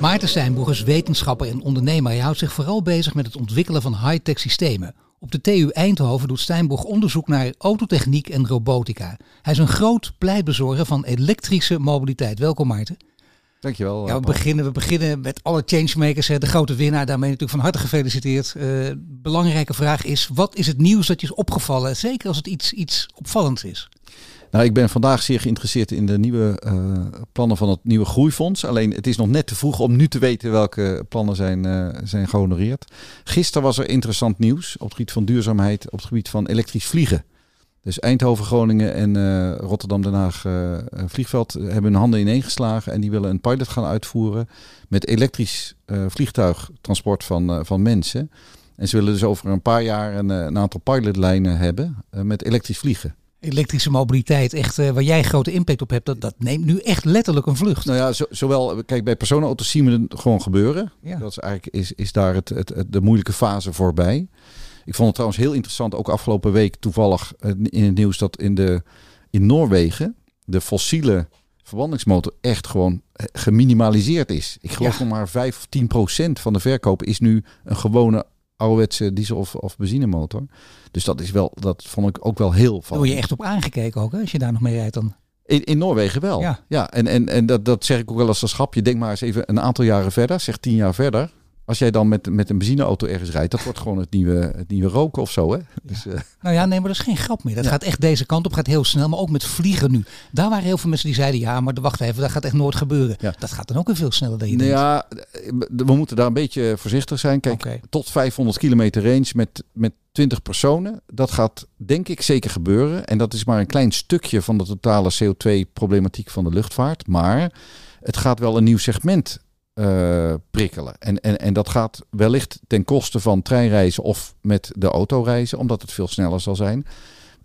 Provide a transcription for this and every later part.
Maarten Steinboeg is wetenschapper en ondernemer. Hij houdt zich vooral bezig met het ontwikkelen van high-tech systemen. Op de TU Eindhoven doet Steinboeg onderzoek naar autotechniek en robotica. Hij is een groot pleitbezorger van elektrische mobiliteit. Welkom Maarten. Dankjewel. Ja, we, beginnen, we beginnen met alle changemakers, de grote winnaar. Daarmee natuurlijk van harte gefeliciteerd. Uh, belangrijke vraag is, wat is het nieuws dat je is opgevallen? Zeker als het iets, iets opvallends is. Nou, ik ben vandaag zeer geïnteresseerd in de nieuwe uh, plannen van het nieuwe groeifonds. Alleen het is nog net te vroeg om nu te weten welke plannen zijn, uh, zijn gehonoreerd. Gisteren was er interessant nieuws op het gebied van duurzaamheid, op het gebied van elektrisch vliegen. Dus Eindhoven, Groningen en uh, Rotterdam, Den Haag vliegveld hebben hun handen ineengeslagen en die willen een pilot gaan uitvoeren met elektrisch vliegtuigtransport van, van mensen. En ze willen dus over een paar jaar een aantal pilotlijnen hebben met elektrisch vliegen elektrische mobiliteit, echt uh, waar jij grote impact op hebt, dat, dat neemt nu echt letterlijk een vlucht. Nou ja, zo, zowel, kijk, bij personenauto's zien we het gewoon gebeuren. Ja. Dat is eigenlijk is, is daar het, het, het, de moeilijke fase voorbij. Ik vond het trouwens heel interessant, ook afgelopen week toevallig uh, in het nieuws, dat in, de, in Noorwegen de fossiele verbrandingsmotor echt gewoon geminimaliseerd is. Ik geloof ja. nog maar 5 of 10 procent van de verkoop is nu een gewone ouderwetse diesel- of, of benzinemotor. Dus dat is wel, dat vond ik ook wel heel van. Word je echt op aangekeken ook, hè, als je daar nog mee rijdt dan? In, in Noorwegen wel. Ja, ja en, en, en dat, dat zeg ik ook wel als een schapje. Denk maar eens even een aantal jaren verder, zeg tien jaar verder. Als jij dan met, met een benzineauto ergens rijdt, dat wordt gewoon het nieuwe, het nieuwe roken of zo. Hè? Dus, uh... Nou ja, nee, maar dat is geen grap meer. Dat gaat echt deze kant op, gaat heel snel. Maar ook met vliegen nu. Daar waren heel veel mensen die zeiden, ja, maar wacht even, dat gaat echt nooit gebeuren. Ja. Dat gaat dan ook weer veel sneller dan je nou. Ja, we moeten daar een beetje voorzichtig zijn. Kijk, okay. tot 500 kilometer range met, met 20 personen. Dat gaat denk ik zeker gebeuren. En dat is maar een klein stukje van de totale CO2-problematiek van de luchtvaart. Maar het gaat wel een nieuw segment uh, prikkelen. En, en, en dat gaat wellicht ten koste van treinreizen of met de auto reizen, omdat het veel sneller zal zijn.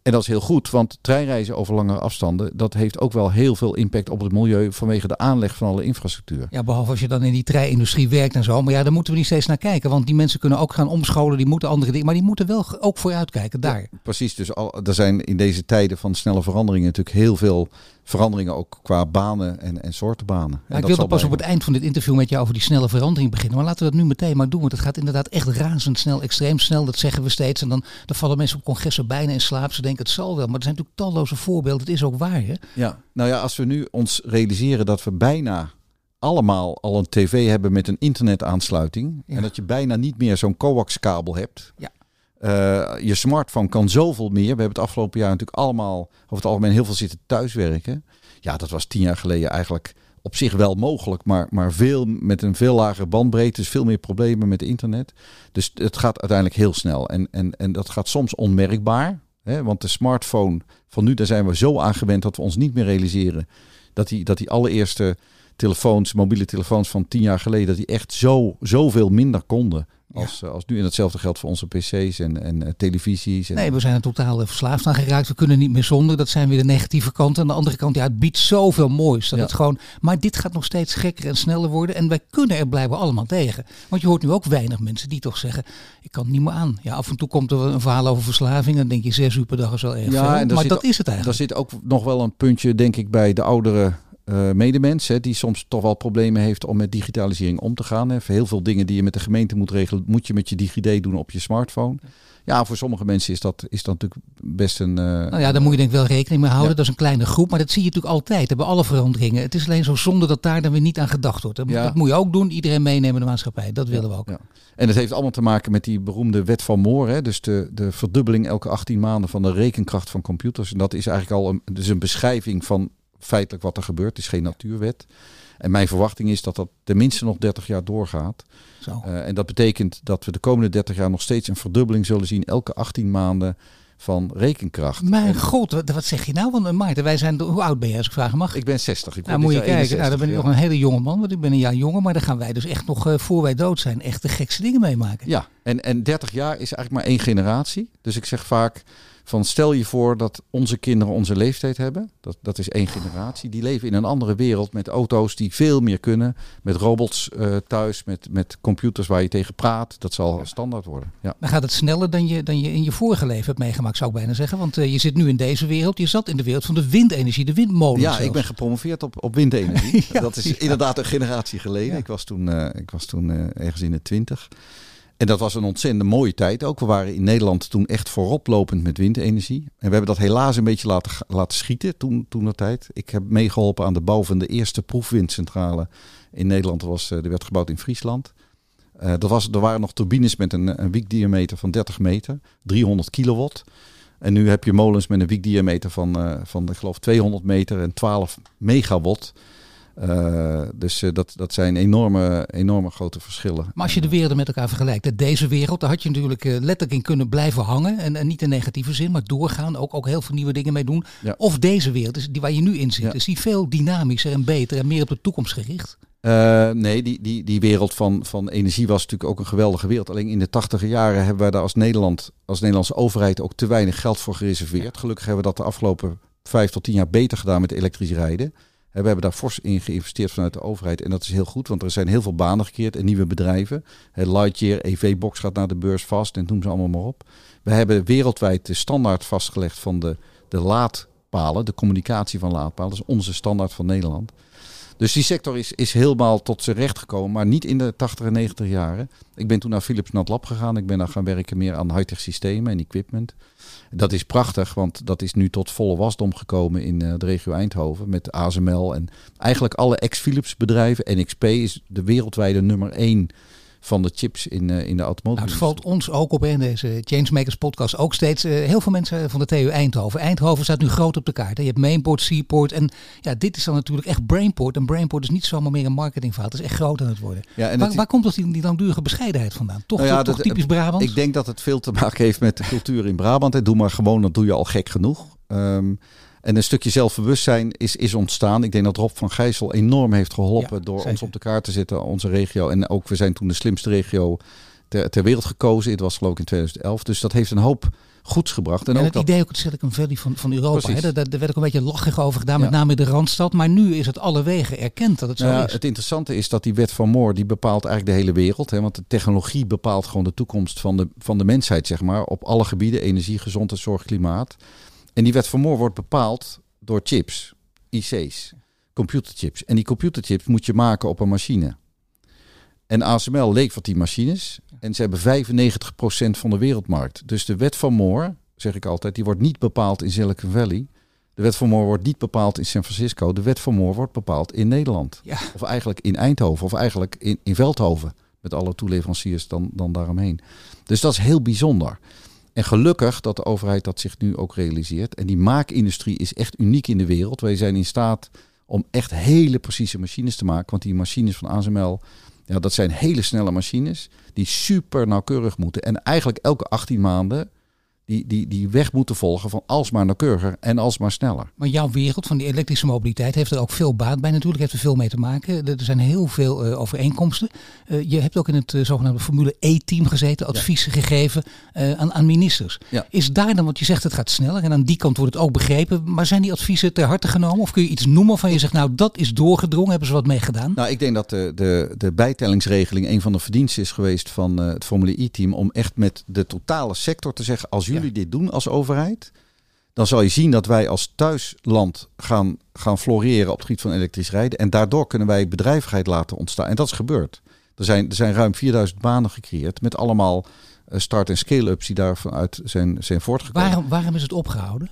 En dat is heel goed, want treinreizen over langere afstanden, dat heeft ook wel heel veel impact op het milieu vanwege de aanleg van alle infrastructuur. Ja, behalve als je dan in die treinindustrie werkt en zo. Maar ja, daar moeten we niet steeds naar kijken, want die mensen kunnen ook gaan omscholen, die moeten andere dingen, maar die moeten wel ook vooruitkijken daar. Ja, precies, dus al, er zijn in deze tijden van snelle veranderingen natuurlijk heel veel veranderingen ook qua banen en, en soorten banen. Ja, ik wilde pas op het eind van dit interview met jou over die snelle verandering beginnen. Maar laten we dat nu meteen maar doen. Want het gaat inderdaad echt razendsnel, extreem snel. Dat zeggen we steeds. En dan, dan vallen mensen op congressen bijna in slaap. Ze denken het zal wel. Maar er zijn natuurlijk talloze voorbeelden. Het is ook waar. Hè? Ja, nou ja, als we nu ons realiseren dat we bijna allemaal al een tv hebben met een internetaansluiting. Ja. En dat je bijna niet meer zo'n coax-kabel hebt. Ja. Uh, je smartphone kan zoveel meer. We hebben het afgelopen jaar natuurlijk allemaal over het algemeen heel veel zitten thuiswerken. Ja, dat was tien jaar geleden eigenlijk op zich wel mogelijk, maar, maar veel, met een veel lagere bandbreedte, dus veel meer problemen met internet. Dus het gaat uiteindelijk heel snel. En, en, en dat gaat soms onmerkbaar. Hè? Want de smartphone van nu, daar zijn we zo aan gewend dat we ons niet meer realiseren dat die, dat die allereerste telefoons, mobiele telefoons van tien jaar geleden, dat die echt zo, zoveel minder konden. Als, ja. als nu. En hetzelfde geldt voor onze pc's en, en uh, televisies. En... Nee, we zijn er totaal verslaafd aan geraakt. We kunnen niet meer zonder. Dat zijn weer de negatieve kanten. Aan de andere kant, ja, het biedt zoveel moois. Dat ja. het gewoon, maar dit gaat nog steeds gekker en sneller worden. En wij kunnen er blijven allemaal tegen. Want je hoort nu ook weinig mensen die toch zeggen, ik kan het niet meer aan. Ja, af en toe komt er een verhaal over verslaving. Dan denk je, zes uur per dag is wel erg ja, veel. Maar dat is het eigenlijk. Daar zit ook nog wel een puntje, denk ik, bij de ouderen uh, medemens, hè, die soms toch wel problemen heeft om met digitalisering om te gaan. Hè. Heel veel dingen die je met de gemeente moet regelen, moet je met je DigiD doen op je smartphone. Ja, voor sommige mensen is dat, is dat natuurlijk best een. Uh, nou ja, daar moet je denk ik wel rekening mee houden. Ja. Dat is een kleine groep, maar dat zie je natuurlijk altijd. Bij alle veranderingen. Het is alleen zo zonde dat daar dan weer niet aan gedacht wordt. Dat, ja. dat moet je ook doen. Iedereen meenemen in de maatschappij. Dat willen we ook. Ja. En het heeft allemaal te maken met die beroemde wet van Moore. Hè? Dus de, de verdubbeling elke 18 maanden van de rekenkracht van computers. En dat is eigenlijk al een, dus een beschrijving van feitelijk wat er gebeurt. Het is geen natuurwet. En mijn verwachting is dat dat tenminste nog 30 jaar doorgaat. Uh, en dat betekent dat we de komende 30 jaar nog steeds een verdubbeling zullen zien elke 18 maanden van rekenkracht. Mijn god, wat, wat, zeg je nou? Want Maarten, wij zijn, hoe oud ben je als ik vragen mag? Ik ben 60. Ik nou, moet je kijken. nou, dan ben ik nog een hele jonge man, want ik ben een jaar jonger. Maar dan gaan wij dus echt nog, uh, voor wij dood zijn, echt de gekste dingen meemaken. Ja, en, en 30 jaar is eigenlijk maar één generatie. Dus ik zeg vaak, van stel je voor dat onze kinderen onze leeftijd hebben. Dat, dat is één generatie. Die leven in een andere wereld met auto's die veel meer kunnen. Met robots uh, thuis, met, met computers waar je tegen praat. Dat zal standaard worden. Ja. Dan gaat het sneller dan je, dan je in je vorige leven hebt meegemaakt, zou ik bijna zeggen. Want uh, je zit nu in deze wereld. Je zat in de wereld van de windenergie, de windmolen. Ja, ik ben gepromoveerd op, op windenergie. ja, dat is inderdaad een generatie geleden. Ik was toen, uh, ik was toen ergens in de twintig. En dat was een ontzettend mooie tijd ook. We waren in Nederland toen echt vooroplopend met windenergie. En we hebben dat helaas een beetje laten, laten schieten toen, toen dat tijd. Ik heb meegeholpen aan de bouw van de eerste proefwindcentrale in Nederland. Was, eh, die werd gebouwd in Friesland. Uh, dat was, er waren nog turbines met een, een wiekdiameter van 30 meter, 300 kilowatt. En nu heb je molens met een wiekdiameter van, uh, van ik geloof 200 meter en 12 megawatt. Uh, dus uh, dat, dat zijn enorme, enorme grote verschillen. Maar als je de werelden met elkaar vergelijkt, deze wereld, daar had je natuurlijk uh, letterlijk in kunnen blijven hangen. En, en, niet in negatieve zin, maar doorgaan. Ook, ook heel veel nieuwe dingen mee doen. Ja. Of deze wereld, dus die waar je nu in zit, ja. is die veel dynamischer en beter en meer op de toekomst gericht? nee, die, die, die wereld van, van energie was natuurlijk ook een geweldige wereld. Alleen in de tachtige jaren hebben wij daar als Nederland, als Nederlandse overheid ook te weinig geld voor gereserveerd. Gelukkig hebben we dat de afgelopen vijf tot tien jaar beter gedaan met elektrisch rijden. We hebben daar fors in geïnvesteerd vanuit de overheid. En dat is heel goed, want er zijn heel veel banen gecreëerd en nieuwe bedrijven. Lightyear, EV-box gaat naar de beurs vast en noem ze allemaal maar op. We hebben wereldwijd de standaard vastgelegd van de, de laadpalen, de communicatie van laadpalen. Dat is onze standaard van Nederland. Dus die sector is, is helemaal tot zijn recht gekomen, maar niet in de 80 en 90 jaren. Ik ben toen naar Philips NatLab gegaan. Ik ben daar gaan werken meer aan high-tech systemen en equipment. Dat is prachtig, want dat is nu tot volle wasdom gekomen in uh, de regio Eindhoven met ASML en eigenlijk alle ex-Philips bedrijven. NXP is de wereldwijde nummer één van de chips in, uh, in de automotive. Nou, het valt ons ook op in deze Changemakers podcast ook steeds. Uh, heel veel mensen van de TU Eindhoven. Eindhoven staat nu groot op de kaart. Hè. Je hebt Mainport, Seaport en ja, dit is dan natuurlijk echt Brainport. En Brainport is niet zomaar meer een marketingfout. Het is echt groot aan het worden. Ja, en waar, het... waar komt dat die, die langdurige bescheidenheid vandaan? Toch, nou ja, toch, typisch Brabant? Ik denk dat het veel te maken heeft met de cultuur in Brabant. Hè. Doe maar gewoon, dat doe je al gek genoeg. Um, en een stukje zelfbewustzijn is, is ontstaan. Ik denk dat Rob van Gijssel enorm heeft geholpen ja, door zeker. ons op de kaart te zetten, onze regio. En ook we zijn toen de slimste regio ter, ter wereld gekozen. Het was geloof ik in 2011. Dus dat heeft een hoop goeds gebracht. En, en ook het dat... idee ook het Silicon Valley van, van Europa. Hè? Daar, daar werd ook een beetje lachig over gedaan, ja. met name in de Randstad. Maar nu is het alle wegen erkend dat het zo ja, is. Het interessante is dat die wet van Moore, die bepaalt eigenlijk de hele wereld. Hè? Want de technologie bepaalt gewoon de toekomst van de, van de mensheid, zeg maar. Op alle gebieden, energie, gezondheid, zorg, klimaat. En die wet van Moore wordt bepaald door chips, IC's, computerchips. En die computerchips moet je maken op een machine. En ASML levert die machines en ze hebben 95% van de wereldmarkt. Dus de wet van Moore, zeg ik altijd, die wordt niet bepaald in Silicon Valley. De wet van Moore wordt niet bepaald in San Francisco. De wet van Moore wordt bepaald in Nederland. Ja. Of eigenlijk in Eindhoven of eigenlijk in, in Veldhoven. Met alle toeleveranciers dan, dan daaromheen. Dus dat is heel bijzonder. En gelukkig dat de overheid dat zich nu ook realiseert. En die maakindustrie is echt uniek in de wereld. Wij zijn in staat om echt hele precieze machines te maken. Want die machines van ASML, ja, dat zijn hele snelle machines die super nauwkeurig moeten. En eigenlijk elke 18 maanden die, die, die weg moeten volgen van alsmaar nauwkeuriger en alsmaar sneller. Maar jouw wereld van die elektrische mobiliteit heeft er ook veel baat bij natuurlijk, heeft er veel mee te maken. Er zijn heel veel uh, overeenkomsten. Uh, je hebt ook in het uh, zogenaamde Formule E-team gezeten, advies ja. gegeven aan, aan ministers. Ja. Is daar dan, want je zegt het gaat sneller en aan die kant wordt het ook begrepen, maar zijn die adviezen ter harte genomen? Of kun je iets noemen van je zegt, nou dat is doorgedrongen, hebben ze wat mee gedaan? Nou, ik denk dat de, de, de bijtellingsregeling een van de verdiensten is geweest van het Formule E-team om echt met de totale sector te zeggen, als jullie dit doen als overheid, dan zal je zien dat wij als thuisland gaan, gaan floreren op het gebied van elektrisch rijden. En daardoor kunnen wij bedrijvigheid laten ontstaan. En dat is gebeurd. Er zijn, er zijn ruim 4000 banen gecreëerd met allemaal uh, start- en scale-ups die daarvanuit zijn, zijn voortgekomen. Waarom, waarom is het opgehouden?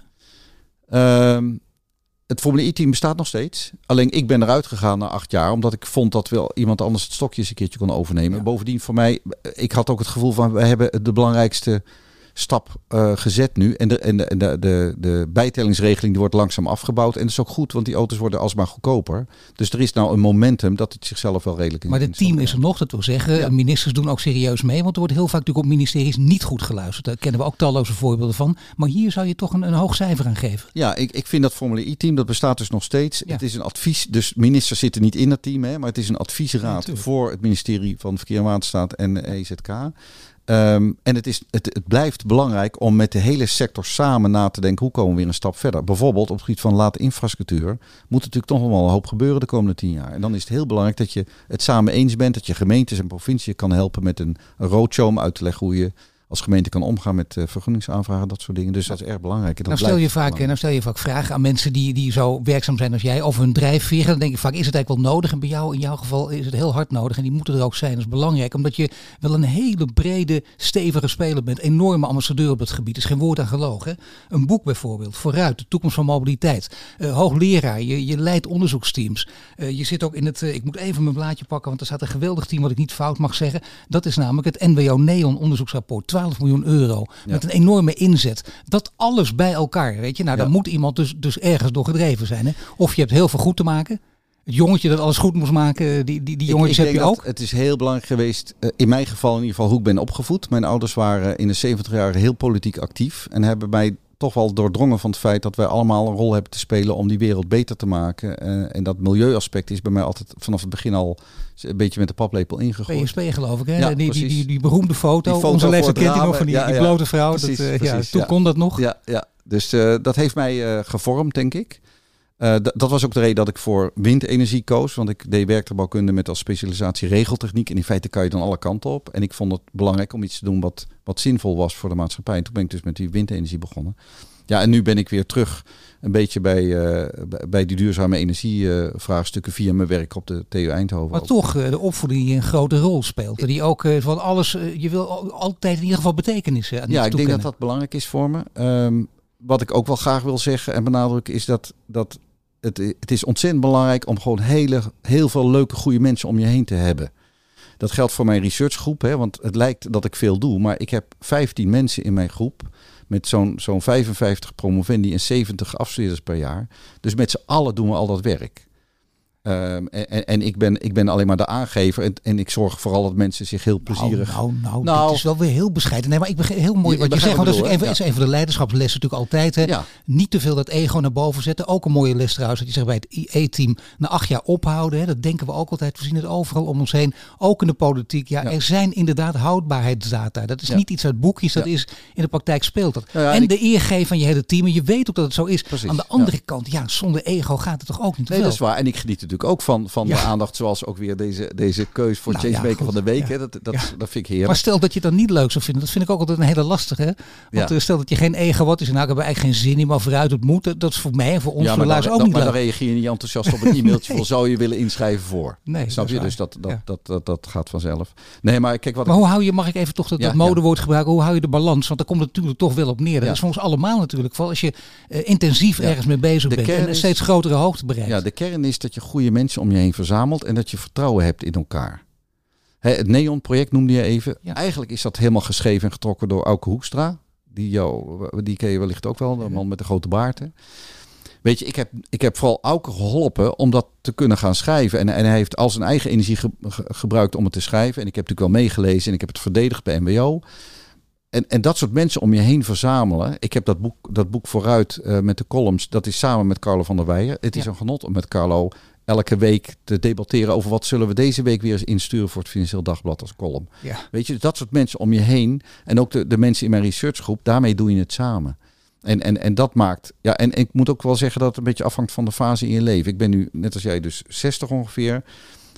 Uh, het Formule E-team bestaat nog steeds. Alleen ik ben eruit gegaan na acht jaar, omdat ik vond dat wel iemand anders het stokje eens een keertje kon overnemen. Ja. Bovendien voor mij, ik had ook het gevoel van, we hebben de belangrijkste stap uh, gezet nu. En, de, en, de, de, de, de bijtellingsregeling die wordt langzaam afgebouwd. En dat is ook goed, want die auto's worden alsmaar goedkoper. Dus er is nou een momentum dat het zichzelf wel redelijk in Maar het team is er nog, dat wil zeggen. Ministers doen ook serieus mee. Want er wordt heel vaak natuurlijk op ministeries niet goed geluisterd. Daar kennen we ook talloze voorbeelden van. Maar hier zou je toch een, een hoog cijfer aan geven. Ja, ik, ik vind dat Formule E-team, dat bestaat dus nog steeds. Het is een advies, dus ministers zitten niet in dat team. Hè, maar het is een adviesraad voor het ministerie van Verkeer en Waterstaat en EZK. Um, en het, is, het, het, blijft belangrijk om met de hele sector samen na te denken hoe komen we weer een stap verder. Bijvoorbeeld op het gebied van late infrastructuur moet natuurlijk toch nog wel een hoop gebeuren de komende tien jaar. En dan is het heel belangrijk dat je het samen eens bent, dat je gemeentes en provincie kan helpen met een roadshow om uit te leggen hoe je als gemeente kan omgaan met uh, vergunningsaanvragen, dat soort dingen. Dus dat is erg belangrijk. En nou, stel je vaak, nou stel je vaak vragen aan mensen die, die zo werkzaam zijn als jij over hun drijfveer. Dan denk ik vaak, is het eigenlijk wel nodig? En bij jou, in jouw geval, is het heel hard nodig. En die moeten er ook zijn. Dat is belangrijk, omdat je wel een hele brede, stevige speler bent. Enorme ambassadeur op het gebied. is geen woord aan gelogen. Een boek bijvoorbeeld, Vooruit, de toekomst van mobiliteit. Uh, hoogleraar, je, je leidt onderzoeksteams. Uh, je zit ook in het, ik moet even mijn blaadje pakken, want er staat een geweldig team wat ik niet fout mag zeggen. Dat is namelijk het NWO Neon onderzoeksrapport. 12 miljoen euro. Met een enorme inzet. Dat alles bij elkaar, weet je. Nou, dan moet iemand dus, dus ergens door gedreven zijn. Hè? Of je hebt heel veel goed te maken. Het jongetje dat alles goed moest maken, die, die, die jongetjes heb je ook. Het is heel belangrijk geweest, eh, in mijn geval in ieder geval, hoe ik ben opgevoed. Mijn ouders waren in de 70 jaar heel politiek actief. En hebben mij toch wel doordrongen van het feit dat wij allemaal een rol hebben te spelen om die wereld beter te maken. Uh, en dat milieuaspect is bij mij altijd vanaf het begin al een beetje met de paplepel ingegooid. PSP geloof ik, hè? Ja, die, die, die, die, beroemde foto. Die foto Onze leeftijd kent nog van die, ja, die blote vrouw. Precies, dat, uh, precies, ja, toen kon dat nog. Ja, ja. dus uh, dat heeft mij gevormd, denk ik. Dat was ook de reden dat ik voor windenergie koos. Want ik deed werktuigbouwkunde met als specialisatie regeltechniek. En in feite kan je dan alle kanten op. En ik vond het belangrijk om iets te doen wat, wat zinvol was voor de maatschappij. En toen ben ik dus met die windenergie begonnen. Ja, en nu ben ik weer terug een beetje bij, uh, bij die duurzame energievraagstukken uh, via mijn werk op de TU Eindhoven. Maar toch, uh, de opvoeding die een grote rol speelt. Die ook van alles, je wil altijd in ieder geval betekenissen. Ja, ik denk dat dat belangrijk is voor me. Um, wat ik ook wel graag wil zeggen en benadrukken is dat, dat het, het is ontzettend belangrijk om gewoon hele, heel veel leuke, goede mensen om je heen te hebben. Dat geldt voor mijn researchgroep, hè, want het lijkt dat ik veel doe, maar ik heb 15 mensen in mijn groep met zo'n zo'n 55 promovendi en 70 afstudeerders per jaar. Dus met z'n allen doen we al dat werk. Um, en, en ik, ben, ik ben alleen maar de aangever. En, en ik zorg vooral dat mensen zich heel plezierig. Nou, nou, nou, nou dit is wel weer heel bescheiden. Nee, maar ik begrijp heel mooi wat je zegt. Want dat is, een van de leiderschapslessen natuurlijk altijd. Hè. Ja. Niet te veel dat ego naar boven zetten. Ook een mooie les trouwens. Dat je zegt bij het IE-team na acht jaar ophouden. Hè. Dat denken we ook altijd. We zien het overal om ons heen. Ook in de politiek. Ja, er zijn inderdaad houdbaarheidsdata. Dat is niet iets uit boekjes. Dat is in de praktijk speelt dat. en, en de eer geven van je hele team. En je weet ook dat het zo is. Precies, Aan de andere kant, ja, zonder ego gaat het toch ook niet. Nee, dat is waar. En ik geniet natuurlijk ook van, van de aandacht. Zoals ook weer deze, deze keus voor nou, Changemaker van de week. Hè. Dat, dat, dat vind ik heerlijk. Maar stel dat je dan niet leuk zou vinden. Dat vind ik ook altijd een hele lastige. Want eh, stel dat je geen ego wat is. En nou hebben we eigenlijk geen zin in. Maar vooruit het moet. Dat is voor mij en voor ons ja, maar dan, ook niet Maar dan reageer je niet enthousiast op een e-mailtje. nee. zou je willen inschrijven voor? Nee, Snap je? Dus dat, dat, dat, dat, dat, gaat vanzelf. Nee, maar kijk wat. Maar hoe hou je, mag ik even toch dat, dat modewoord gebruiken. Hoe hou je de balans? Want daar komt het natuurlijk toch wel op neer. Dat is voor ons allemaal natuurlijk. Vooral als je uh, intensief ergens mee bezig bent. En steeds grotere hoogte bereikt. Ja, de kern is dat je goede mensen om je heen verzamelt en dat je vertrouwen hebt in elkaar. het Neon-project noemde je even. Eigenlijk is dat helemaal geschreven en getrokken door Auke Hoekstra. Die, jou, die ken je wellicht ook wel, de man met de grote baarden. Weet je, ik heb, ik heb vooral Auke geholpen om dat te kunnen gaan schrijven. En, en hij heeft al zijn eigen energie gebruikt om het te schrijven. En ik heb natuurlijk wel meegelezen en ik heb het verdedigd bij MBO. En, en dat soort mensen om je heen verzamelen. Ik heb dat boek, dat boek vooruit uh, met de columns. Dat is samen met Carlo van der Weijer. Het is een genot om met Carlo elke week te debatteren over wat zullen we deze week weer eens insturen voor het Financieel Dagblad als column. Ja. Weet je, dat soort mensen om je heen en ook de, de mensen in mijn researchgroep, daarmee doe je het samen. En, en, en dat maakt, ja, en ik moet ook wel zeggen dat het een beetje afhangt van de fase in je leven. Ik ben nu, net als jij, dus 60 ongeveer.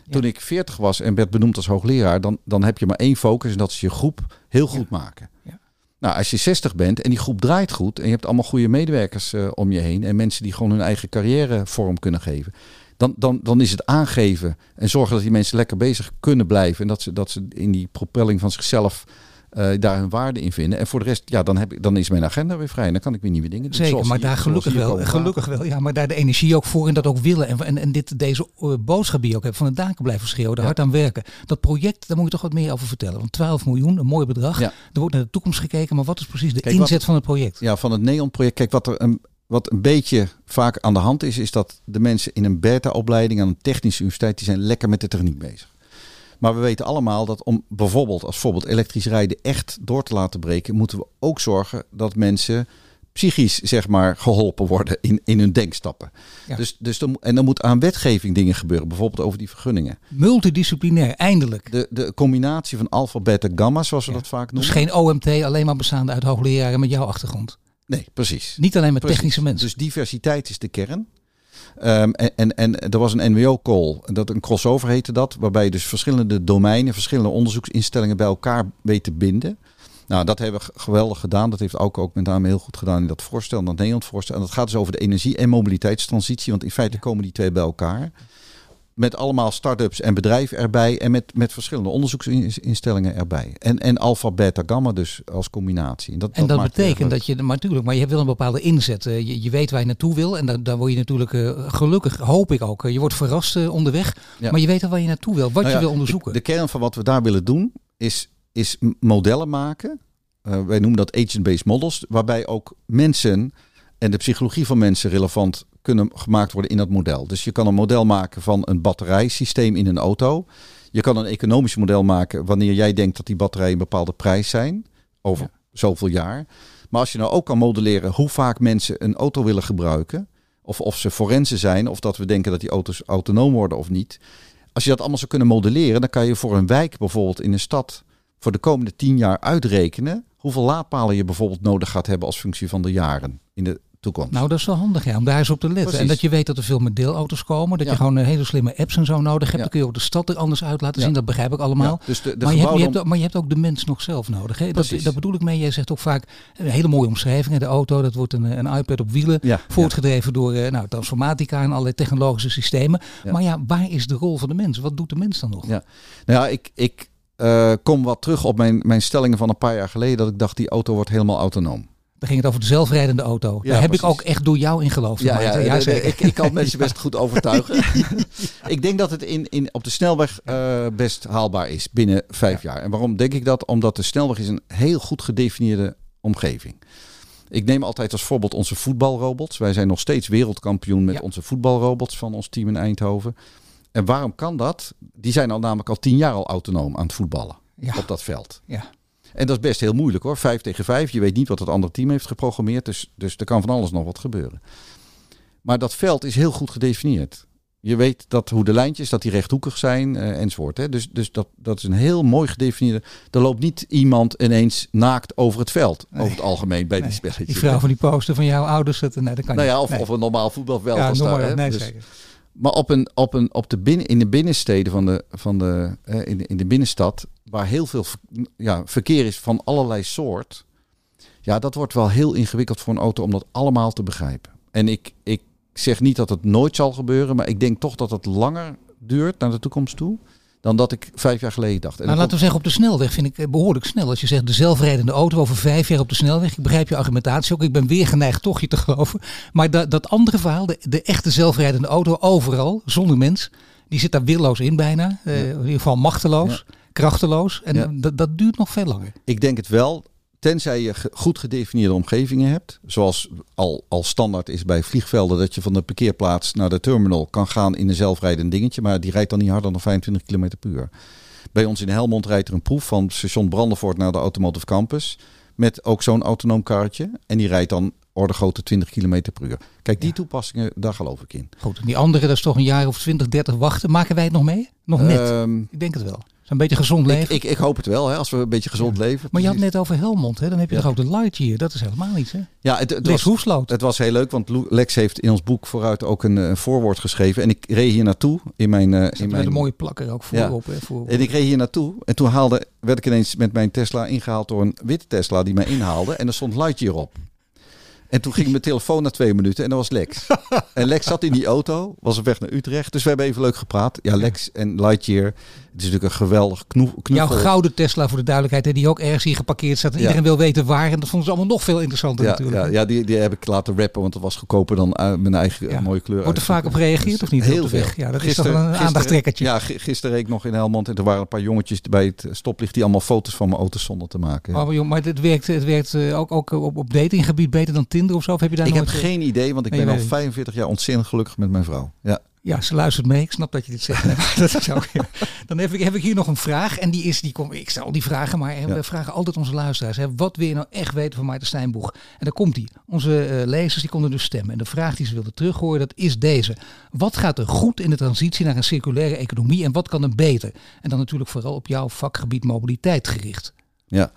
Toen ik 40 was en werd benoemd als hoogleraar, dan, dan heb je maar één focus en dat is je groep heel goed maken. Ja. Nou, als je 60 bent en die groep draait goed en je hebt allemaal goede medewerkers uh, om je heen en mensen die gewoon hun eigen carrière vorm kunnen geven, dan, dan, dan is het aangeven en zorgen dat die mensen lekker bezig kunnen blijven. En dat ze, dat ze in die propelling van zichzelf eh, daar hun waarde in vinden. En voor de rest, ja, dan, heb ik, dan is mijn agenda weer vrij. En dan kan ik weer nieuwe dingen doen. Zeker, Zoals maar hier- daar gelukkig wel. Gelukkig wel. Ja, maar daar de energie ook voor en dat ook willen. En, en, en dit, deze eh, boodschap die je ook hebt van de daken blijven schreeuwen, daar Ja. hard aan werken. Dat project, daar moet je toch wat meer over vertellen. Want 12 miljoen, een mooi bedrag. Ja. Er wordt naar de toekomst gekeken, maar wat is precies de Kijk, wat- inzet van het project? Ja, van het Neon-project. Kijk, wat er een, wat een beetje vaak aan de hand is, is dat de mensen in een beta-opleiding aan een technische universiteit, die zijn lekker met de techniek bezig. Maar we weten allemaal dat om bijvoorbeeld als voorbeeld elektrisch rijden echt door te laten breken, moeten we ook zorgen dat mensen psychisch zeg maar geholpen worden in, in hun denkstappen. Ja. Dus, dus en er moet aan wetgeving dingen gebeuren, bijvoorbeeld over die vergunningen. Multidisciplinair, eindelijk. De, de combinatie van alfa, beta, gamma, zoals we Ja. dat vaak Dus noemen. geen OMT, alleen maar bestaande uit hoogleraren met jouw achtergrond. Nee, precies. Niet alleen met Precies. technische mensen. Dus diversiteit is de kern. Ehm, en, en, en er was een NWO-call, dat een crossover heette dat, waarbij je dus verschillende domeinen, verschillende onderzoeksinstellingen bij elkaar weet te binden. Nou, dat hebben we geweldig gedaan. Dat heeft ook, ook met name heel goed gedaan in dat voorstel, in dat Nederland voorstel. En dat gaat dus over de energie- en mobiliteitstransitie, want in feite komen die twee bij elkaar. Met allemaal start-ups en bedrijven erbij en met, met verschillende onderzoeksinstellingen erbij. En, en alpha, beta, gamma dus als combinatie. dat, En dat, erg betekent dat je, maar natuurlijk, maar je hebt wel een bepaalde inzet. Eh, Je, je weet waar je naartoe wil en daar, daar word je natuurlijk eh, gelukkig, hoop ik ook. eh, Je wordt verrast onderweg, Ja. maar je weet al waar je naartoe wil, wat Nou je wil onderzoeken. De, de kern van wat we daar willen doen is, is modellen maken. Wij noemen dat agent-based models, waarbij ook mensen en de psychologie van mensen relevant kunnen gemaakt worden in dat model. Dus je kan een model maken van een batterijsysteem in een auto. Je kan een economisch model maken wanneer jij denkt dat die batterijen een bepaalde prijs zijn over zoveel jaar. Maar als je nou ook kan modelleren hoe vaak mensen een auto willen gebruiken, of of ze forensen zijn, of dat we denken dat die auto's autonoom worden of niet. Als je dat allemaal zou kunnen modelleren, dan kan je voor een wijk bijvoorbeeld in een stad voor de komende tien jaar uitrekenen hoeveel laadpalen je bijvoorbeeld nodig gaat hebben als functie van de jaren in de toekomst. Nou, dat is wel handig ja, om daar eens op te letten. Precies. En dat je weet dat er veel meer deelauto's komen. Dat Ja. je gewoon eh, hele slimme apps en zo nodig hebt. Ja. Dan kun je ook de stad er anders uit laten Ja. zien. Dat begrijp ik allemaal. Dus de, de maar, je hebt, je gebouwde hebt, ook- maar je hebt ook de mens nog zelf nodig. Hè? Dat, dat bedoel ik mee. Jij zegt ook vaak een hele mooie omschrijving. De auto, dat wordt een, eh, een iPad op wielen. Voortgedreven door eh, nou, transformatica en allerlei technologische systemen. Maar ja, waar is de rol van de mens? Wat doet de mens dan nog? Ja. Nou ja, ik, ik eh, kom wat terug op mijn, mijn stellingen van een paar jaar geleden. Dat ik dacht, die auto wordt helemaal autonoom. Dan ging het over de zelfrijdende auto. Ja, Daar heb precies. ik ook echt door jou in geloofd. Ja, ja, nee, nee, zeker. ik, ik kan mensen best goed overtuigen. ik denk dat het in, in, op de snelweg eh, best haalbaar is binnen vijf jaar. En waarom denk ik dat? Omdat de snelweg is een heel goed gedefinieerde omgeving. Ik neem altijd als voorbeeld onze voetbalrobots. Wij zijn nog steeds wereldkampioen met onze voetbalrobots van ons team in Eindhoven. En waarom kan dat? Die zijn al namelijk al tien jaar al autonoom aan het voetballen op dat veld. Ja. En dat is best heel moeilijk hoor. Vijf tegen vijf. Je weet niet wat het andere team heeft geprogrammeerd. Dus, dus er kan van alles nog wat gebeuren. Maar dat veld is heel goed gedefinieerd. Je weet dat hoe de lijntjes, dat die rechthoekig zijn eh, enzovoort. Hè. Dus, dus dat, dat is een heel mooi gedefinieerde. Er loopt niet iemand ineens naakt over het veld. Nee. Over het algemeen bij Nee. die spelletjes. Die vrouw van die poster van jouw ouders. Dat, nee, dat kan nou ja, of, Nee. of een normaal voetbalveld. ja, op. Nee, Dus- zeker. maar op een, op een, op de binnen, in de binnensteden van de, van de, in, de, in de binnenstad, waar heel veel ja, verkeer is van allerlei soort. Ja, dat wordt wel heel ingewikkeld voor een auto om dat allemaal te begrijpen. En ik, ik zeg niet dat het nooit zal gebeuren, maar ik denk toch dat het langer duurt naar de toekomst toe dan dat ik vijf jaar geleden dacht. En Nou, laten we zeggen, op de snelweg vind ik eh, behoorlijk snel. Als je zegt de zelfrijdende auto over vijf jaar op de snelweg. Ik begrijp je argumentatie ook. Ik ben weer geneigd toch je te geloven. Maar dat, dat andere verhaal, de, de echte zelfrijdende auto overal, zonder mens. Die zit daar willoos in bijna. Eh, in ieder geval machteloos, krachteloos. En Ja. dat, dat duurt nog veel langer. Ik denk het wel, tenzij je goed gedefinieerde omgevingen hebt. Zoals al, al standaard is bij vliegvelden, dat je van de parkeerplaats naar de terminal kan gaan in een zelfrijdend dingetje. Maar die rijdt dan niet harder dan 25 km per uur. Bij ons in Helmond rijdt er een proef van station Brandenvoort naar de Automotive Campus. Met ook zo'n autonoom karretje. En die rijdt dan orde grootte 20 km per uur. Kijk, die toepassingen, daar geloof ik in. Goed, en die andere, dat is toch een jaar of 20, 30 wachten. Maken wij het nog mee? Nog net. Ehm, ik denk het wel. Een beetje gezond leven. ik, ik, ik hoop het wel, hè, als we een beetje gezond leven. maar je had net over Helmond. Hè? Dan heb je Ja. toch ook de Lightyear. Dat is helemaal iets. Hè? Ja, het, het was, Hoefsloot. Het was heel leuk, want Lex heeft in ons boek vooruit ook een, eh, voorwoord geschreven. En ik reed hier naartoe in mijn... Zat in mijn een mooie plakker ook voorop. hè, voor, En ik reed hier naartoe en toen haalde, werd ik ineens met mijn Tesla ingehaald door een witte Tesla die mij inhaalde. En er stond Lightyear op. En toen ging mijn telefoon na twee minuten en dat was Lex. En Lex zat in die auto, was op weg naar Utrecht. Dus we hebben even leuk gepraat. Ja, Lex en Lightyear. Het is natuurlijk een geweldig knoe, knuffel. Jouw gouden Tesla voor de duidelijkheid, hè, die ook ergens hier geparkeerd staat. En Ja. iedereen wil weten waar. En dat vonden ze allemaal nog veel interessanter Ja, natuurlijk. ja, ja die, die heb ik laten rappen, want het was goedkoper dan uh, mijn eigen uh, mooie kleur. Wordt er vaak op gereageerd of niet? Heel veel. Ja, dat Gisteren- is toch een aandachttrekkertje. Ja, gi- gisteren reed ik nog in Helmond en er waren een paar jongetjes bij het stoplicht die allemaal foto's van mijn auto stonden te maken. Oh, maar joh, maar het werkt, het werkt eh, ook, ook op, op datinggebied beter dan Tinder of zo? Of heb je daar ik heb eh, geen idee, want ik Nee, ben al weet het. 45 jaar ontzettend gelukkig met mijn vrouw. Ja. Ja, ze luistert mee. Ik snap dat je dit zegt. Nee, dat is ook, ja. Dan heb ik, heb ik hier nog een vraag. En die is, die kom, ik stel al die vragen, maar Ja. we vragen altijd onze luisteraars. Hè, wat wil je nou echt weten van Maarten Stijnboeg? En dan komt die. Onze eh, lezers die konden dus stemmen. En de vraag die ze wilden terughoren, dat is deze. Wat gaat er goed in de transitie naar een circulaire economie en wat kan er beter? En dan natuurlijk vooral op jouw vakgebied mobiliteit gericht. Ja.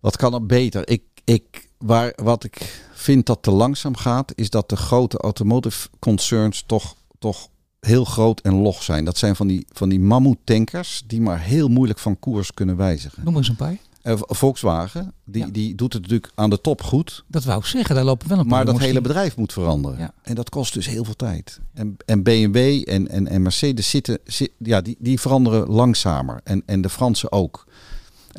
Wat kan er beter? Ik, ik, waar, wat ik vind dat te langzaam gaat, is dat de grote automotive concerns toch, toch heel groot en log zijn. Dat zijn van die, van die mammoetankers die maar heel moeilijk van koers kunnen wijzigen. Noem eens een paar. Eh, Volkswagen, die, Ja. die doet het natuurlijk aan de top goed. Dat wou ik zeggen. Daar lopen wel een paar Maar dat hele bedrijf moet veranderen. Ja. En dat kost dus heel veel tijd. En, en BMW en, en, en Mercedes zitten, zi- ja, die, die veranderen langzamer. En, en de Fransen ook.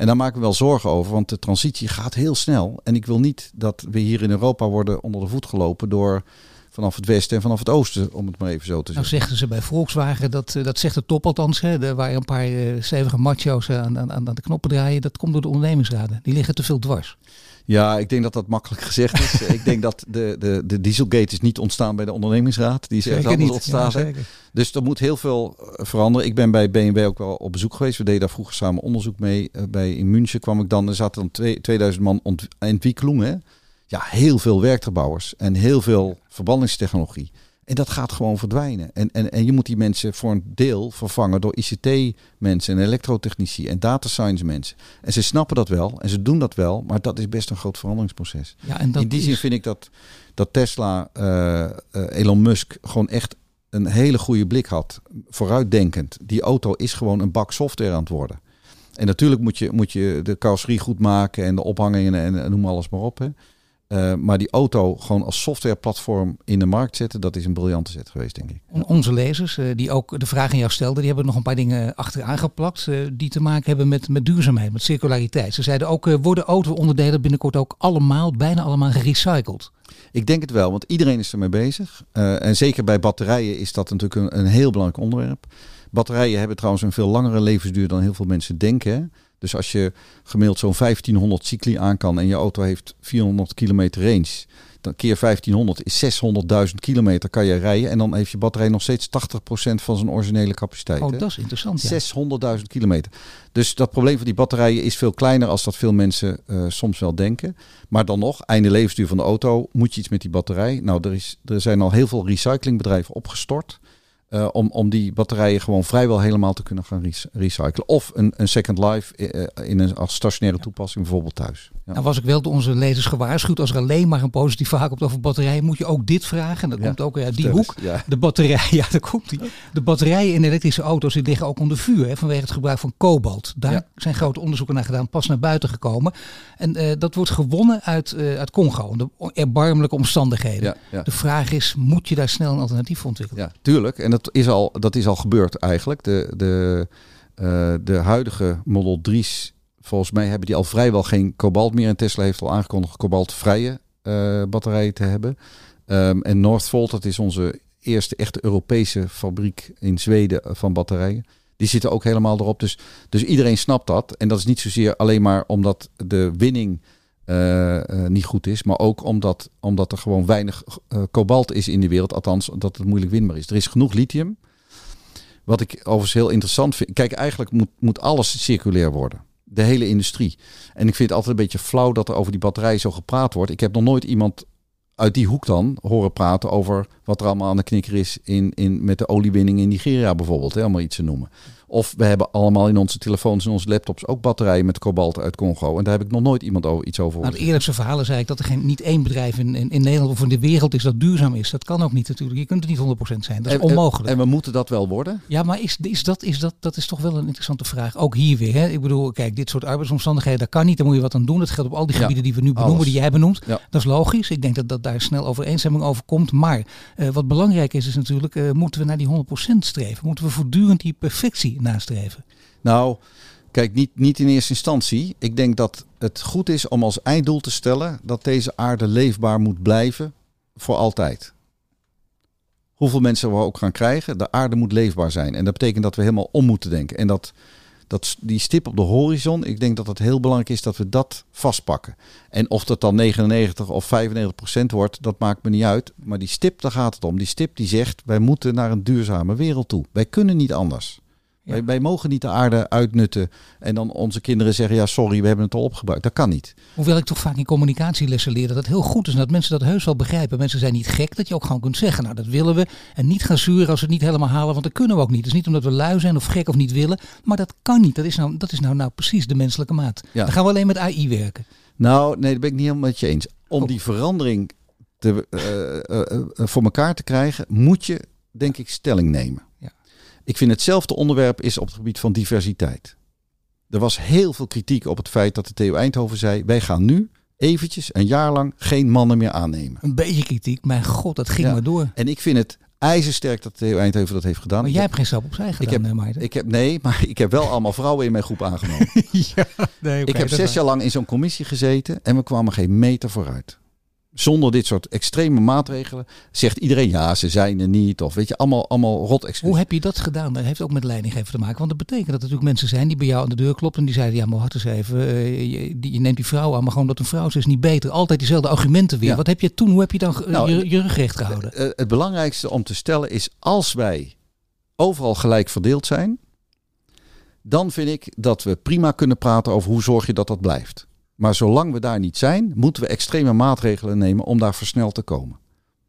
En daar maken we wel zorgen over, want de transitie gaat heel snel. En ik wil niet dat we hier in Europa worden onder de voet gelopen door vanaf het westen en vanaf het oosten, om het maar even zo te Nou zeggen. zeggen ze bij Volkswagen, dat, eh, dat zegt de top althans, hè, waar een paar eh, stevige macho's aan, aan, aan de knoppen draaien, dat komt door de ondernemingsraden. Die liggen te veel dwars. Ja, ik denk dat dat makkelijk gezegd is. ik denk dat de, de, de Dieselgate is niet ontstaan bij de ondernemingsraad. Die is ergens Zeker anders niet. Ja, ontstaan. Dus er moet heel veel eh, veranderen. Ik ben bij BMW ook wel op bezoek geweest. We deden daar vroeger samen onderzoek mee. Eh, bij, in München kwam ik dan. Er zaten dan twee, 2000 man ont- ontwikkeling. Hè? Ja, heel veel werktuigbouwers. En heel veel verbandingstechnologie. En dat gaat gewoon verdwijnen. En, en, en je moet die mensen voor een deel vervangen door ICT-mensen en elektrotechnici en data science mensen. En ze snappen dat wel en ze doen dat wel, maar dat is best een groot veranderingsproces. Ja, en dat In die is- zin vind ik dat, dat Tesla, eh, eh, Elon Musk, gewoon echt een hele goede blik had. Vooruitdenkend. Die auto is gewoon een bak software aan het worden. En natuurlijk moet je, moet je de carrosserie goed maken en de ophangingen en, en noem alles maar op. Hè. Eh, maar die auto gewoon als softwareplatform in de markt zetten, dat is een briljante zet geweest, denk ik. On- Onze lezers, eh, die ook de vraag aan jou stelden, die hebben nog een paar dingen achteraan geplakt. eh, die te maken hebben met, met duurzaamheid, met circulariteit. Ze zeiden ook, worden auto-onderdelen binnenkort ook allemaal, bijna allemaal gerecycled? Ik denk het wel, want iedereen is ermee bezig. En zeker bij batterijen is dat natuurlijk een, een heel belangrijk onderwerp. Batterijen hebben trouwens een veel langere levensduur dan heel veel mensen denken. Dus als je gemiddeld zo'n 1500 cycli aan kan en je auto heeft 400 kilometer range, dan keer 1500 is 600.000 kilometer kan je rijden. En dan heeft je batterij nog steeds 80% van zijn originele capaciteit. Oh, hè. dat is interessant. Ja. 600.000 kilometer. Dus dat probleem van die batterijen is veel kleiner als dat veel mensen eh, soms wel denken. Maar dan nog, einde levensduur van de auto, moet je iets met die batterij. Nou, er, is, er zijn al heel veel recyclingbedrijven opgestort. Eh, om, om die batterijen gewoon vrijwel helemaal te kunnen gaan rec- recyclen. Of een, een second life eh, eh, in een als stationaire toepassing, bijvoorbeeld thuis. Nou was ik wel door onze lezers gewaarschuwd. Als er alleen maar een positief verhaal komt over batterijen, moet je ook dit vragen. En dat Ja. komt ook uit die hoek. Ja. De batterij, ja, daar komt die. De batterijen in elektrische auto's die liggen ook onder vuur hè, vanwege het gebruik van kobalt. Daar Ja. zijn grote onderzoeken naar gedaan, pas naar buiten gekomen. En eh, dat wordt gewonnen uit, eh, uit Congo, onder erbarmelijke omstandigheden. De vraag is, moet je daar snel een alternatief voor ontwikkelen? Ja, tuurlijk. En dat is al, dat is al gebeurd eigenlijk. De, de, eh, de huidige Model 3's, volgens mij hebben die al vrijwel geen kobalt meer. En Tesla heeft al aangekondigd kobaltvrije eh batterijen te hebben. Ehm, en Northvolt, dat is onze eerste echte Europese fabriek in Zweden eh, van batterijen. Die zitten ook helemaal erop. Dus, dus iedereen snapt dat. En dat is niet zozeer alleen maar omdat de winning eh, niet goed is. Maar ook omdat, omdat er gewoon weinig kobalt is in de wereld. Althans, dat het moeilijk winbaar is. Er is genoeg lithium. Wat ik overigens heel interessant vind. Kijk, eigenlijk moet, moet alles circulair worden. De hele industrie. En ik vind het altijd een beetje flauw dat er over die batterijen zo gepraat wordt. Ik heb nog nooit iemand uit die hoek dan horen praten over wat er allemaal aan de knikker is in, in, met de oliewinning in Nigeria bijvoorbeeld. Maar iets te noemen. Of we hebben allemaal in onze telefoons en onze laptops ook batterijen met kobalt uit Congo. En daar heb ik nog nooit iemand over, iets over Nou, horen. het eerlijkste verhalen zei ik dat er geen, niet één bedrijf in, in, in Nederland of in de wereld is dat duurzaam is. Dat kan ook niet natuurlijk. Je kunt het niet 100% zijn. Dat is En- onmogelijk. En, we moeten dat wel worden. Ja, maar is, is, dat, is dat, dat is toch wel een interessante vraag. Ook hier weer. Hè? Ik bedoel, kijk, dit soort arbeidsomstandigheden, dat kan niet. Daar moet je wat aan doen. Dat geldt op al die Ja, gebieden die we nu benoemen, alles. die jij benoemt. Ja. Dat is logisch. Ik denk dat, dat daar snel overeenstemming over komt. Maar eh, wat belangrijk is, is natuurlijk, eh, moeten we naar die 100% streven? Moeten we voortdurend die perfectie nastreven? Nou, kijk, niet, niet in eerste instantie. Ik denk dat het goed is om als einddoel te stellen dat deze aarde leefbaar moet blijven voor altijd. Hoeveel mensen we ook gaan krijgen, de aarde moet leefbaar zijn. En dat betekent dat we helemaal om moeten denken. En dat, dat die stip op de horizon, ik denk dat het heel belangrijk is dat we dat vastpakken. En of dat dan 99 of 95 procent wordt, dat maakt me niet uit. Maar die stip, daar gaat het om. Die stip die zegt, wij moeten naar een duurzame wereld toe. Wij kunnen niet anders. Ja. Wij, wij mogen niet de aarde uitnutten en dan onze kinderen zeggen, ja sorry, we hebben het al opgebruikt. Dat kan niet. Hoewel ik toch vaak in communicatielessen leer dat het heel goed is en dat mensen dat heus wel begrijpen. Mensen zijn niet gek, dat je ook gewoon kunt zeggen, nou dat willen we. En niet gaan zuren als we het niet helemaal halen, want dat kunnen we ook niet. Het is niet omdat we lui zijn of gek of niet willen, maar dat kan niet. Dat is nou, dat is nou, nou precies de menselijke maat. Ja. Dan gaan we alleen met AI werken. Nou, nee, dat ben ik niet helemaal met je eens. Om Oh. die verandering te, eh, eh, eh, voor elkaar te krijgen, moet je, denk ik, stelling nemen. Ja. Ik vind hetzelfde onderwerp is op het gebied van diversiteit. Er was heel veel kritiek op het feit dat de TU Eindhoven zei: wij gaan nu eventjes een jaar lang geen mannen meer aannemen. Een beetje kritiek, mijn god, dat ging Ja. maar door. En ik vind het ijzersterk dat de TU Eindhoven dat heeft gedaan. Maar Ik jij heb- hebt geen stap opzij gedaan, heb- hè, Maarten? ik heb, nee, maar ik heb wel allemaal vrouwen in mijn groep aangenomen. ja, nee, ik heb zes jaar lang in zo'n commissie gezeten en we kwamen geen meter vooruit. Zonder dit soort extreme maatregelen zegt iedereen ja, ze zijn er niet. Of weet je, allemaal, allemaal rot excuses. Hoe heb je dat gedaan? Dat heeft ook met leidinggeven te maken. Want dat betekent dat er natuurlijk mensen zijn die bij jou aan de deur kloppen. En die zeiden, ja maar wacht eens even. eh, je, die- je neemt die vrouw aan, maar gewoon dat een vrouw is, is niet beter. Altijd diezelfde argumenten weer. Ja. Wat heb je toen, hoe heb je dan Nou, je, je rug recht gehouden? Eh, het belangrijkste om te stellen is als wij overal gelijk verdeeld zijn, dan vind ik dat we prima kunnen praten over hoe zorg je dat dat blijft. Maar zolang we daar niet zijn, moeten we extreme maatregelen nemen om daar versneld te komen.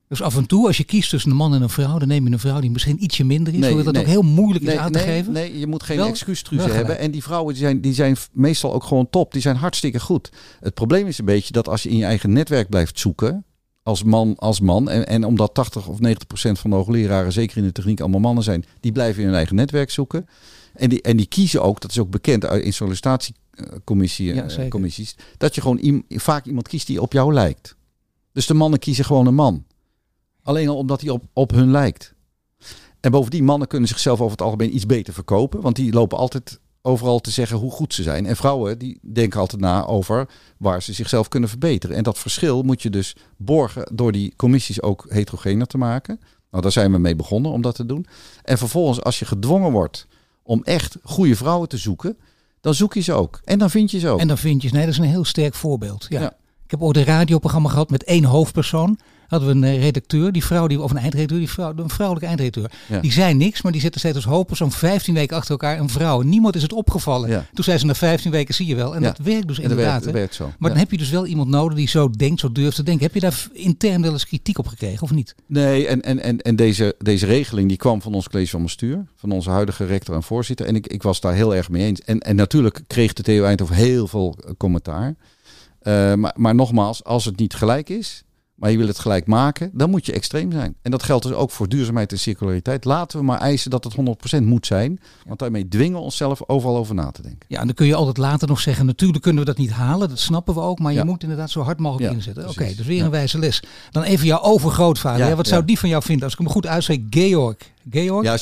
Dus af en toe, als je kiest tussen een man en een vrouw, dan neem je een vrouw die misschien ietsje minder is. Nee, zodat dat nee. ook heel moeilijk is aan te nee, geven. nee, je moet geen Wel- wel hebben. gelijk. En die vrouwen die zijn, die zijn meestal ook gewoon top. Die zijn hartstikke goed. Het probleem is een beetje dat als je in je eigen netwerk blijft zoeken, als man, als man, en, en omdat 80 of 90 procent van de hoogleraren, zeker in de techniek, allemaal mannen zijn, die blijven in hun eigen netwerk zoeken. En die, en die kiezen ook, dat is ook bekend in sollicitatiecommissie, Ja, eh, commissies, dat je gewoon vaak iemand kiest die op jou lijkt. Dus de mannen kiezen gewoon een man. Alleen al omdat hij op, op hun lijkt. En bovendien, mannen kunnen zichzelf over het algemeen iets beter verkopen. Want die lopen altijd overal te zeggen hoe goed ze zijn. En vrouwen die denken altijd na over waar ze zichzelf kunnen verbeteren. En dat verschil moet je dus borgen door die commissies ook heterogener te maken. Nou, daar zijn we mee begonnen om dat te doen. En vervolgens, als je gedwongen wordt om echt goede vrouwen te zoeken, dan zoek je ze ook. En dan vind je ze ook. En dan vind je, nee, dat is een heel sterk voorbeeld. Ja. Ja. Ik heb ooit een radioprogramma gehad met één hoofdpersoon. Hadden we een eh, redacteur, die vrouw, die, of een eindredacteur, die vrouw, een vrouwelijke eindredacteur. Ja. Die zei niks, maar die zette steeds als hoofdpersoon 15 weken achter elkaar een vrouw. Niemand is het opgevallen. Ja. Toen zei ze na 15 weken zie je wel. En dat werkt dus en dat inderdaad. werkt, dat werkt zo. Maar dan heb je dus wel iemand nodig die zo denkt, zo durft te denken. Heb je daar intern wel eens kritiek op gekregen of niet? Nee, en, en, en, en deze, deze regeling die kwam van ons college van bestuur, van onze huidige rector en voorzitter. En ik, ik was daar heel erg mee eens. En, en natuurlijk kreeg de TU Eindhoven heel veel eh, commentaar. Eh, maar, maar nogmaals, als het niet gelijk is, maar je wil het gelijk maken, dan moet je extreem zijn. En dat geldt dus ook voor duurzaamheid en circulariteit. Laten we maar eisen dat het 100% moet zijn. Want daarmee dwingen we onszelf overal over na te denken. Ja, en dan kun je altijd later nog zeggen, natuurlijk kunnen we dat niet halen. Dat snappen we ook. Maar je moet inderdaad zo hard mogelijk Ja, inzetten. Oké, dus weer Ja. een wijze les. Dan even jouw overgrootvader. Wat zou die van jou vinden? Als ik hem goed uitspreek, Georg. Georg? Ja,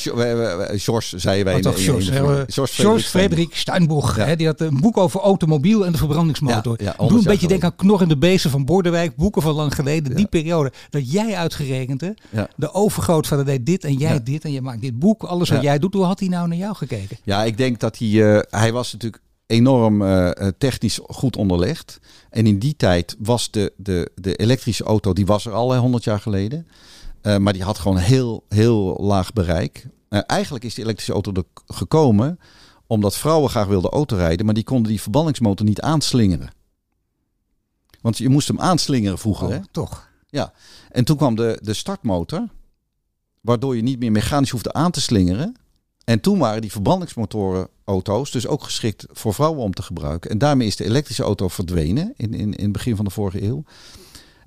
George, zeiden wij. Oh, in de- toch, in George, de- hè, George eh, Frederik George Frederik Steinboeg. Ja. Hè, die had een boek over automobiel en de verbrandingsmotor. Ja, ja, Doe 100 een beetje denken aan Knor en de Beesten van Bordewijk. Boeken van lang geleden. Die periode. Dat jij uitgerekend, hè? De overgrootvader deed dit en jij dit. En je maakt dit boek. Alles wat jij doet. Hoe had hij nou naar jou gekeken? Ja, ik denk dat hij... eh, hij was natuurlijk enorm eh, technisch goed onderlegd. En in die tijd was de, de, de elektrische auto... die was er al hè, 100 jaar geleden. Eh, maar die had gewoon heel, heel laag bereik. Eh, eigenlijk is die elektrische auto er gekomen... omdat vrouwen graag wilden autorijden... maar die konden die verbrandingsmotor niet aanslingeren. Want je moest hem aanslingeren vroeger. Oh, Hè? toch. En toen kwam de, de startmotor, waardoor je niet meer mechanisch hoefde aan te slingeren. En toen waren die verbrandingsmotoren auto's dus ook geschikt voor vrouwen om te gebruiken. En daarmee is de elektrische auto verdwenen in, in, in het begin van de vorige eeuw.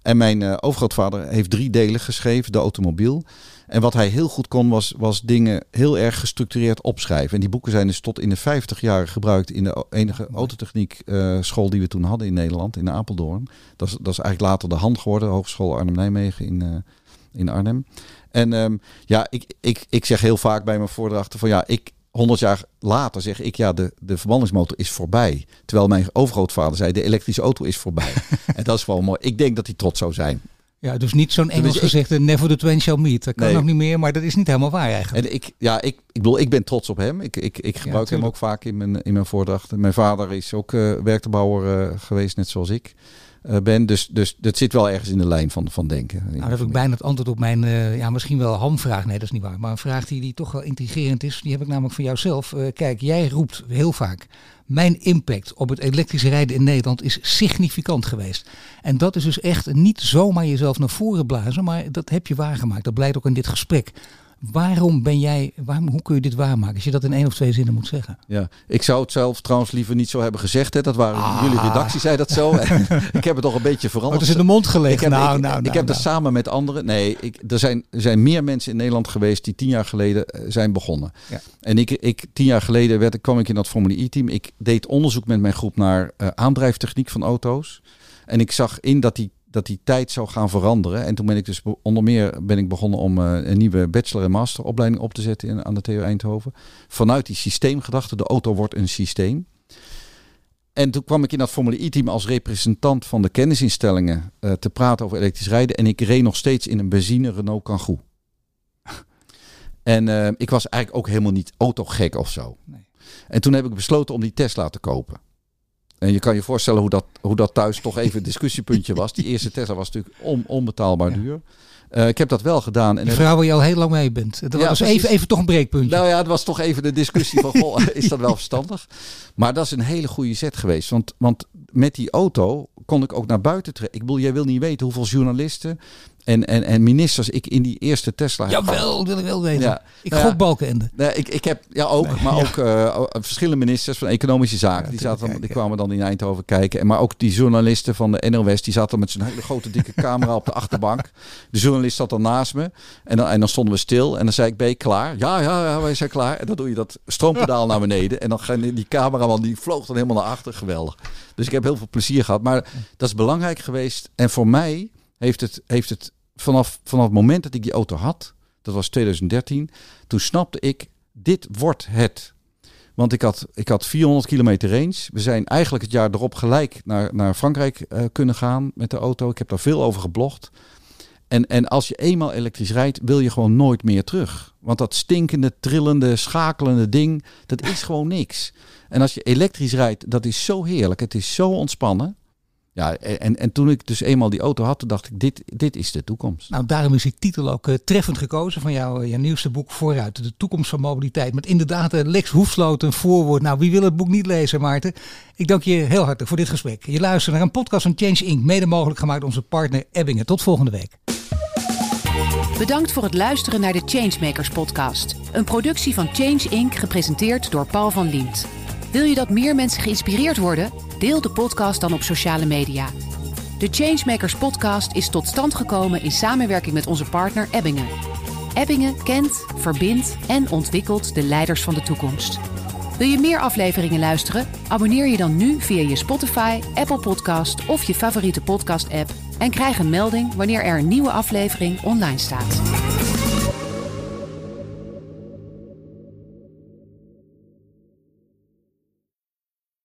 En mijn uh, overgrootvader heeft drie delen geschreven, de automobiel. En wat hij heel goed kon, was, was dingen heel erg gestructureerd opschrijven. En die boeken zijn dus tot in de 50 jaar gebruikt in de enige autotechniek uh, school die we toen hadden in Nederland, in Apeldoorn. Dat is, dat is eigenlijk later de hand geworden, Hogeschool Arnhem-Nijmegen in, uh, in Arnhem. En um, ja, ik, ik, ik zeg heel vaak bij mijn voordrachten van ja, ik, 100 jaar later zeg ik, ja, de, de verbrandingsmotor is voorbij. Terwijl mijn overgrootvader zei, de elektrische auto is voorbij. en dat is wel mooi. Ik denk dat hij trots zou zijn. Ja, dus niet zo'n Engels dus gezegde, never the twain shall meet. Dat kan nee. nog niet meer, maar dat is niet helemaal waar eigenlijk. En ik, ja, ik, ik bedoel, ik ben trots op hem. Ik, ik, ik gebruik ja, hem ook vaak in mijn, in mijn voordrachten. Mijn vader is ook uh, werktuigbouwer uh, geweest, net zoals ik. Uh, ben. Dus, dus dat zit wel ergens in de lijn van, van denken. Nou, dat heb ik bijna het antwoord op mijn, uh, ja, misschien wel hamvraag. Nee, dat is niet waar. Maar een vraag die, die toch wel intrigerend is, die heb ik namelijk van jouzelf. Uh, kijk, jij roept heel vaak, mijn impact op het elektrische rijden in Nederland is significant geweest. En dat is dus echt niet zomaar jezelf naar voren blazen, maar dat heb je waargemaakt. Dat blijkt ook in dit gesprek. Waarom ben jij, waarom, hoe kun je dit waarmaken? Als je dat in één of twee zinnen moet zeggen. Ja, ik zou het zelf trouwens liever niet zo hebben gezegd. Hè. Dat waren ah. jullie redactie, zei dat zo. ik heb het toch een beetje veranderd. Het is in de mond gelegd. Ik heb, nou, ik, nou, ik nou, heb nou. er samen met anderen. Nee, ik, er, zijn, er zijn meer mensen in Nederland geweest die tien jaar geleden zijn begonnen. Ja. En ik, ik, tien jaar geleden werd, kwam ik in dat Formule E-team. Ik deed onderzoek met mijn groep naar uh, aandrijftechniek van auto's. En ik zag in dat die dat die tijd zou gaan veranderen. En toen ben ik dus onder meer ben ik begonnen om uh, een nieuwe bachelor- en masteropleiding op te zetten in, aan de TU Eindhoven. Vanuit die systeemgedachte, de auto wordt een systeem. En toen kwam ik in dat Formule E-team als representant van de kennisinstellingen uh, te praten over elektrisch rijden. En ik reed nog steeds in een benzine Renault Kangoo. en uh, ik was eigenlijk ook helemaal niet autogek of zo. Nee. En toen heb ik besloten om die Tesla te kopen. En je kan je voorstellen hoe dat, hoe dat thuis toch even een discussiepuntje was. Die eerste Tesla was natuurlijk on, onbetaalbaar ja. duur. Uh, ik heb dat wel gedaan. En de vrouw waar je al heel lang mee bent. Dat ja, was even, even toch een breekpuntje. Nou ja, het was toch even de discussie van, goh, is dat wel verstandig? Maar dat is een hele goede zet geweest. Want, want met die auto kon ik ook naar buiten trekken. Ik bedoel, jij wil niet weten hoeveel journalisten en, en, en ministers ik in die eerste Tesla Jawel, wil ik wel weten. Ja. Ik gok Balkenende. Nee, ik, ik heb, ja ook, nee, maar ja. ook uh, verschillende ministers van economische zaken. Ja, die, zaten die kwamen dan in Eindhoven kijken. En maar ook die journalisten van de NOS, die zaten met zo'n hele grote dikke camera op de achterbank. De journalist zat dan naast me. En dan, en dan stonden we stil. En dan zei ik, ben je klaar? Ja, ja, ja, wij zijn klaar. En dan doe je dat stroompedaal naar beneden. En dan gaan die cameraman, die vloog dan helemaal naar achter. Geweldig. Dus ik heb heel veel plezier gehad. Maar dat is belangrijk geweest. En voor mij heeft het, heeft het vanaf, vanaf het moment dat ik die auto had, dat was 2013, toen snapte ik, dit wordt het. Want ik had, ik had 400 kilometer range. We zijn eigenlijk het jaar erop gelijk naar, naar Frankrijk uh, kunnen gaan met de auto. Ik heb daar veel over geblogd. En, en als je eenmaal elektrisch rijdt, wil je gewoon nooit meer terug. Want dat stinkende, trillende, schakelende ding, dat is gewoon niks. En als je elektrisch rijdt, dat is zo heerlijk. Het is zo ontspannen. Ja, en, en toen ik dus eenmaal die auto had, dacht ik, dit, dit is de toekomst. Nou, daarom is die titel ook uh, treffend gekozen van jouw jouw nieuwste boek Vooruit. De toekomst van mobiliteit. Met inderdaad uh, Lex Hoefsloot een voorwoord. Nou, wie wil het boek niet lezen, Maarten? Ik dank je heel hartelijk voor dit gesprek. Je luistert naar een podcast van Change Inc. Mede mogelijk gemaakt door onze partner Ebbingen. Tot volgende week. Bedankt voor het luisteren naar de Changemakers podcast. Een productie van Change Inc. gepresenteerd door Paul van Liemt. Wil je dat meer mensen geïnspireerd worden? Deel de podcast dan op sociale media. De Changemakers podcast is tot stand gekomen in samenwerking met onze partner Ebbingen. Ebbingen kent, verbindt en ontwikkelt de leiders van de toekomst. Wil je meer afleveringen luisteren? Abonneer je dan nu via je Spotify, Apple Podcast of je favoriete podcast-app en krijg een melding wanneer er een nieuwe aflevering online staat.